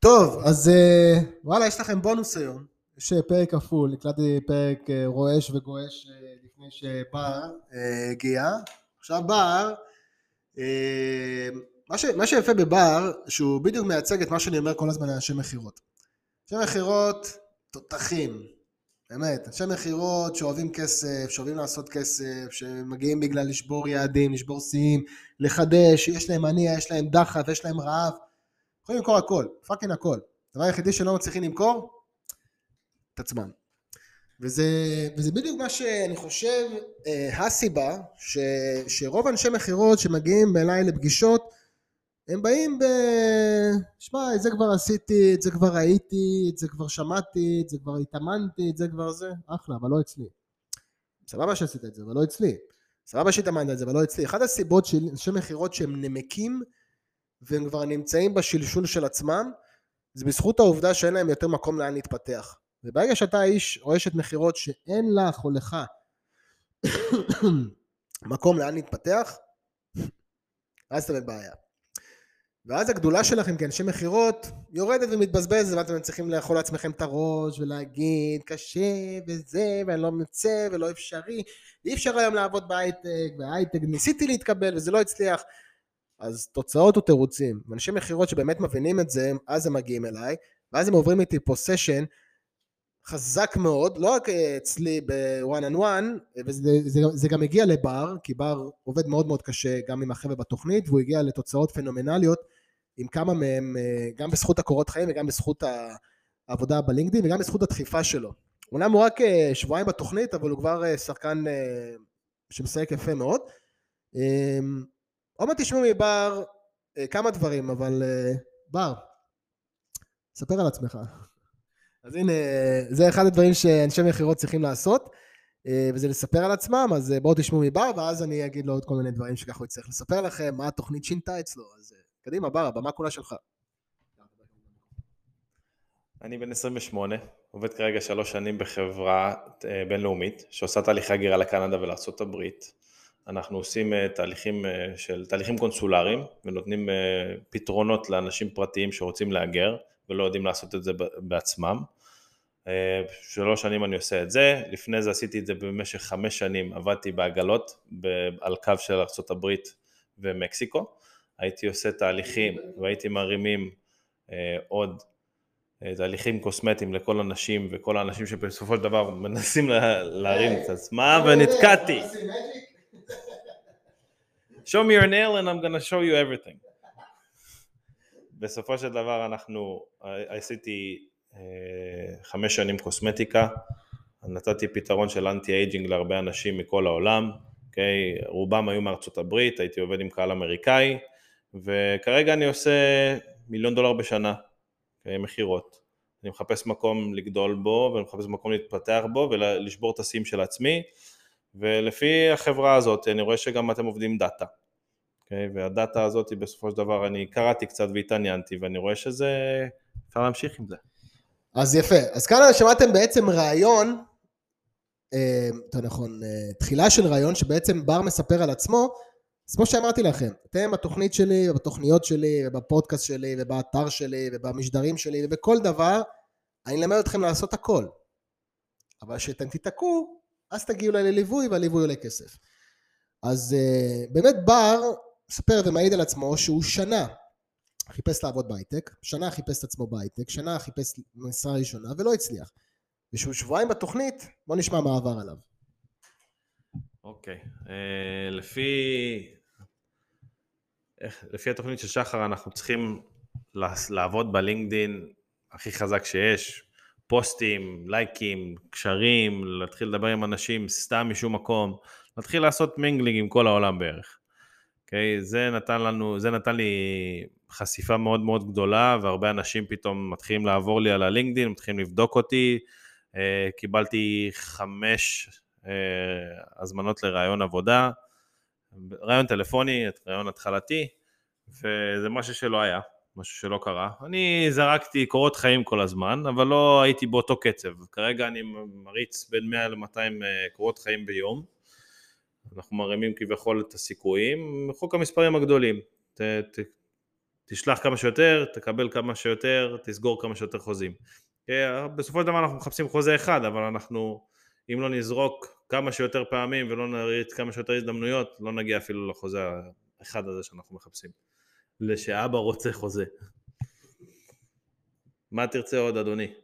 טוב, אז אה, וואלה, יש לכם בונוס היום. יש אה, פרק כפול, הקלטתי פרק אה, רועש וגועש לפני שבר הגיע. עכשיו בר, מה, ש, מה שיפה בבר, שהוא בדיוק מייצג את מה שאני אומר כל הזמן על אנשי מכירות. אנשי מכירות, תותחים, באמת, אנשי מכירות שאוהבים כסף, שאוהבים לעשות כסף, שמגיעים בגלל לשבור יעדים, לשבור שיאים, לחדש, יש להם מניע, יש להם דחף, יש להם רעב. יכולים למכור הכל, פאקינג הכל. הדבר היחידי שלא מצליחים למכור, את עצמם. וזה, וזה בדיוק מה שאני חושב, אה, הסיבה ש, שרוב אנשי מכירות שמגיעים אליי לפגישות, הם באים ב... שמע, את זה כבר עשיתי, את זה כבר ראיתי, את זה כבר שמעתי, את זה כבר התאמנתי, את זה כבר זה, אחלה, אבל לא אצלי. סבבה שעשית את זה, אבל לא אצלי. סבבה שהתאמנת את זה, אבל לא אצלי. אחת הסיבות של אנשי מכירות שהם נמקים והם כבר נמצאים בשלשול של עצמם, זה בזכות העובדה שאין להם יותר מקום לאן להתפתח. וברגע שאתה איש או אשת מכירות שאין לך או לך מקום לאן להתפתח, אז אתה בבעיה. ואז הגדולה שלכם כאנשי מכירות יורדת ומתבזבזת ואתם צריכים לאכול לעצמכם את הראש ולהגיד קשה וזה ואני לא מצא ולא אפשרי אי אפשר היום לעבוד בהייטק והייטק ניסיתי להתקבל וזה לא הצליח אז תוצאות ותירוצים. אנשי מכירות שבאמת מבינים את זה, אז הם מגיעים אליי, ואז הם עוברים איתי פה סשן חזק מאוד, לא רק אצלי בוואן אנד וואן, וזה זה, זה גם הגיע לבר, כי בר עובד מאוד מאוד קשה גם עם החבר'ה בתוכנית, והוא הגיע לתוצאות פנומנליות עם כמה מהם, גם בזכות הקורות חיים וגם בזכות העבודה ב LinkedIn וגם בזכות הדחיפה שלו. אומנם הוא רק אה, שבועיים בתוכנית, אבל הוא כבר אה, שחקן אה, שמסייק יפה מאוד. עוד מעט תשמעו מבר אה, כמה דברים, אבל אה, בר, ספר על עצמך. אז הנה, זה אחד הדברים שאנשי מכירות צריכים לעשות, אה, וזה לספר על עצמם, אז בואו תשמעו מבר, ואז אני אגיד לו עוד כל מיני דברים שככה הוא יצטרך לספר לכם, מה התוכנית שינתה אצלו, אז קדימה, בר, הבמה כולה שלך. אני בן 28, עובד כרגע שלוש שנים בחברה בינלאומית שעושה תהליכי הגירה לקנדה ולארה"ב. אנחנו עושים אה, תהליכים אה, של תהליכים קונסולריים ונותנים אה, פתרונות לאנשים פרטיים שרוצים להגר ולא יודעים לעשות את זה בעצמם. שלוש שנים אני עושה את זה, לפני זה עשיתי את זה במשך חמש שנים, עבדתי בעגלות על קו של ארה"ב ומקסיקו, הייתי עושה תהליכים והייתי מרימים עוד תהליכים קוסמטיים לכל הנשים וכל האנשים שבסופו של דבר מנסים להרים את עצמם ונתקעתי. Show me your nail and I'm gonna show you everything. בסופו של דבר אנחנו, עשיתי אה, חמש שנים קוסמטיקה, נתתי פתרון של אנטי אייג'ינג להרבה אנשים מכל העולם, okay? אוקיי? רובם היו מארצות הברית, הייתי עובד עם קהל אמריקאי, וכרגע אני עושה מיליון דולר בשנה, okay? אוקיי? מכירות. אני מחפש מקום לגדול בו, ואני מחפש מקום להתפתח בו ולשבור את השיאים של עצמי. ולפי החברה הזאת אני רואה שגם אתם עובדים דאטה. Okay, אוקיי? והדאטה הזאת בסופו של דבר אני קראתי קצת והתעניינתי ואני רואה שזה, אפשר להמשיך עם זה. אז יפה, אז כאן שמעתם בעצם רעיון, אה, יותר נכון, אה, תחילה של רעיון שבעצם בר מספר על עצמו, אז כמו שאמרתי לכם, אתם בתוכנית שלי ובתוכניות שלי ובפודקאסט שלי ובאתר שלי ובמשדרים שלי ובכל דבר, אני אלמד אתכם לעשות הכל. אבל כשאתם תיתקעו, אז תגיעו אליי לליווי והליווי עולה כסף. אז uh, באמת בר מספר ומעיד על עצמו שהוא שנה חיפש לעבוד בהייטק, שנה חיפש את עצמו בהייטק, שנה חיפש משרה ראשונה ולא הצליח. ושהוא שבועיים בתוכנית, בוא נשמע מה עבר עליו. אוקיי, okay. uh, לפי... איך, לפי התוכנית של שחר אנחנו צריכים לעבוד בלינקדין הכי חזק שיש, פוסטים, לייקים, קשרים, להתחיל לדבר עם אנשים סתם משום מקום, להתחיל לעשות מינגלינג עם כל העולם בערך. אוקיי? Okay, זה נתן לנו, זה נתן לי חשיפה מאוד מאוד גדולה, והרבה אנשים פתאום מתחילים לעבור לי על הלינקדאין, מתחילים לבדוק אותי. Uh, קיבלתי חמש uh, הזמנות לראיון עבודה, ראיון טלפוני, ראיון התחלתי, וזה משהו שלא היה. משהו שלא קרה. אני זרקתי קורות חיים כל הזמן, אבל לא הייתי באותו קצב. כרגע אני מריץ בין 100 ל-200 אה, קורות חיים ביום. אנחנו מרימים כביכול את הסיכויים, חוק המספרים הגדולים. ת, ת, תשלח כמה שיותר, תקבל כמה שיותר, תסגור כמה שיותר חוזים. אה, בסופו של דבר אנחנו מחפשים חוזה אחד, אבל אנחנו, אם לא נזרוק כמה שיותר פעמים ולא נריץ כמה שיותר הזדמנויות, לא נגיע אפילו לחוזה האחד הזה שאנחנו מחפשים. לשאבא רוצה חוזה. מה תרצה עוד, אדוני?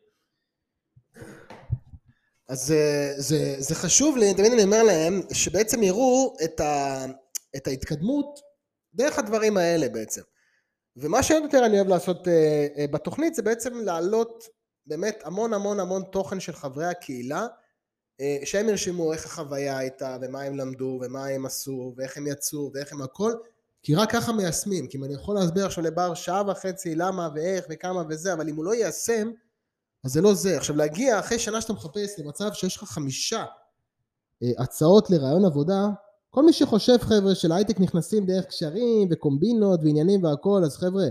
אז זה, זה, זה חשוב לי, תמיד אני אומר להם, שבעצם יראו את, ה, את ההתקדמות דרך הדברים האלה בעצם. ומה שעוד יותר אני אוהב לעשות אה, אה, בתוכנית זה בעצם להעלות באמת המון המון המון תוכן של חברי הקהילה אה, שהם ירשמו איך החוויה הייתה ומה הם למדו ומה הם עשו ואיך הם יצאו ואיך הם הכל כי רק ככה מיישמים. כי אם אני יכול להסביר עכשיו לבר שעה וחצי למה ואיך וכמה וזה אבל אם הוא לא יישם אז זה לא זה. עכשיו להגיע אחרי שנה שאתה מחפש למצב שיש לך חמישה אה, הצעות לרעיון עבודה כל מי שחושב חבר'ה של הייטק נכנסים דרך קשרים וקומבינות ועניינים והכל אז חבר'ה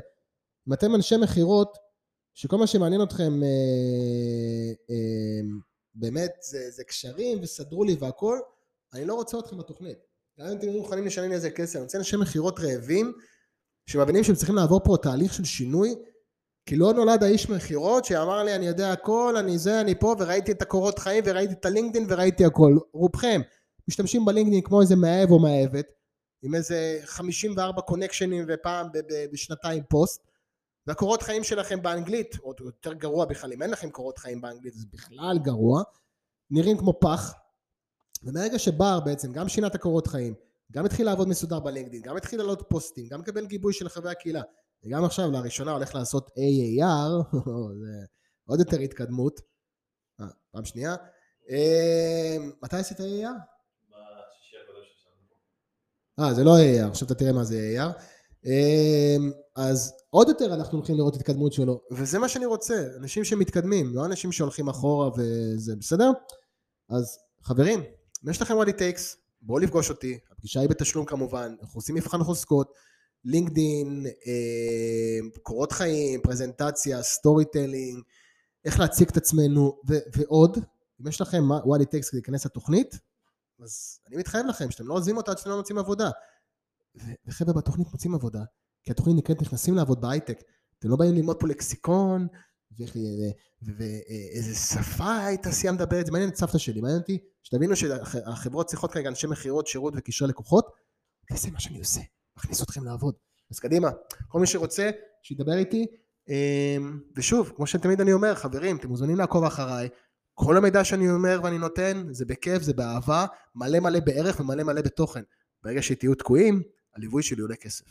אם אתם אנשי מכירות שכל מה שמעניין אתכם אה, אה, באמת זה, זה קשרים וסדרו לי והכל אני לא רוצה אתכם בתוכנית גם אם אתם מוכנים לשלם לי איזה כסף אני רוצה אנשי מכירות רעבים שמבינים שהם צריכים לעבור פה תהליך של שינוי כי לא נולד האיש מכירות שאמר לי אני יודע הכל אני זה אני פה וראיתי את הקורות חיים וראיתי את הלינקדאין וראיתי הכל. רובכם משתמשים בלינקדאין כמו איזה מאהב או מאהבת עם איזה 54 קונקשנים ופעם בשנתיים פוסט והקורות חיים שלכם באנגלית עוד יותר גרוע בכלל אם אין לכם קורות חיים באנגלית זה בכלל גרוע נראים כמו פח ומהרגע שבר בעצם גם שינה את הקורות חיים גם התחיל לעבוד מסודר בלינקדאין גם התחיל לעלות פוסטים גם לקבל גיבוי של חברי הקהילה וגם עכשיו לראשונה הולך לעשות AAR זה עוד יותר התקדמות אה, פעם שנייה אה, מתי עשית AAR? אה, זה לא AAR, עכשיו אתה תראה מה זה AAR. אמ, אז עוד יותר אנחנו הולכים לראות התקדמות שלו, וזה מה שאני רוצה, אנשים שמתקדמים, לא אנשים שהולכים אחורה וזה בסדר? אז חברים, אם יש לכם what it takes, בואו לפגוש אותי, הפגישה היא בתשלום כמובן, אנחנו עושים מבחן חוזקות, לינקדין, אמ, קורות חיים, פרזנטציה, storytelling, איך להציג את עצמנו ו- ועוד, אם יש לכם what it כדי להיכנס לתוכנית, אז אני מתחייב לכם שאתם לא עוזבים אותה עד שאתם לא מוצאים עבודה. וחבר'ה בתוכנית מוצאים עבודה, כי התוכנית נקראת נכנסים לעבוד בהייטק. אתם לא באים ללמוד פה לקסיקון, ואיזה שפה התעשייה מדברת, זה מעניין את סבתא שלי, מעניין אותי שתבינו שהחברות צריכות כרגע אנשי מכירות, שירות וקשרי לקוחות, וזה מה שאני עושה, מכניס אתכם לעבוד. אז קדימה, כל מי שרוצה, שידבר איתי, אמ, ושוב, כמו שתמיד אני אומר, חברים, אתם מוזמנים לעקוב אחריי, כל המידע שאני אומר ואני נותן זה בכיף, זה באהבה, מלא מלא בערך ומלא מלא בתוכן. ברגע שתהיו תקועים, הליווי שלי עולה כסף.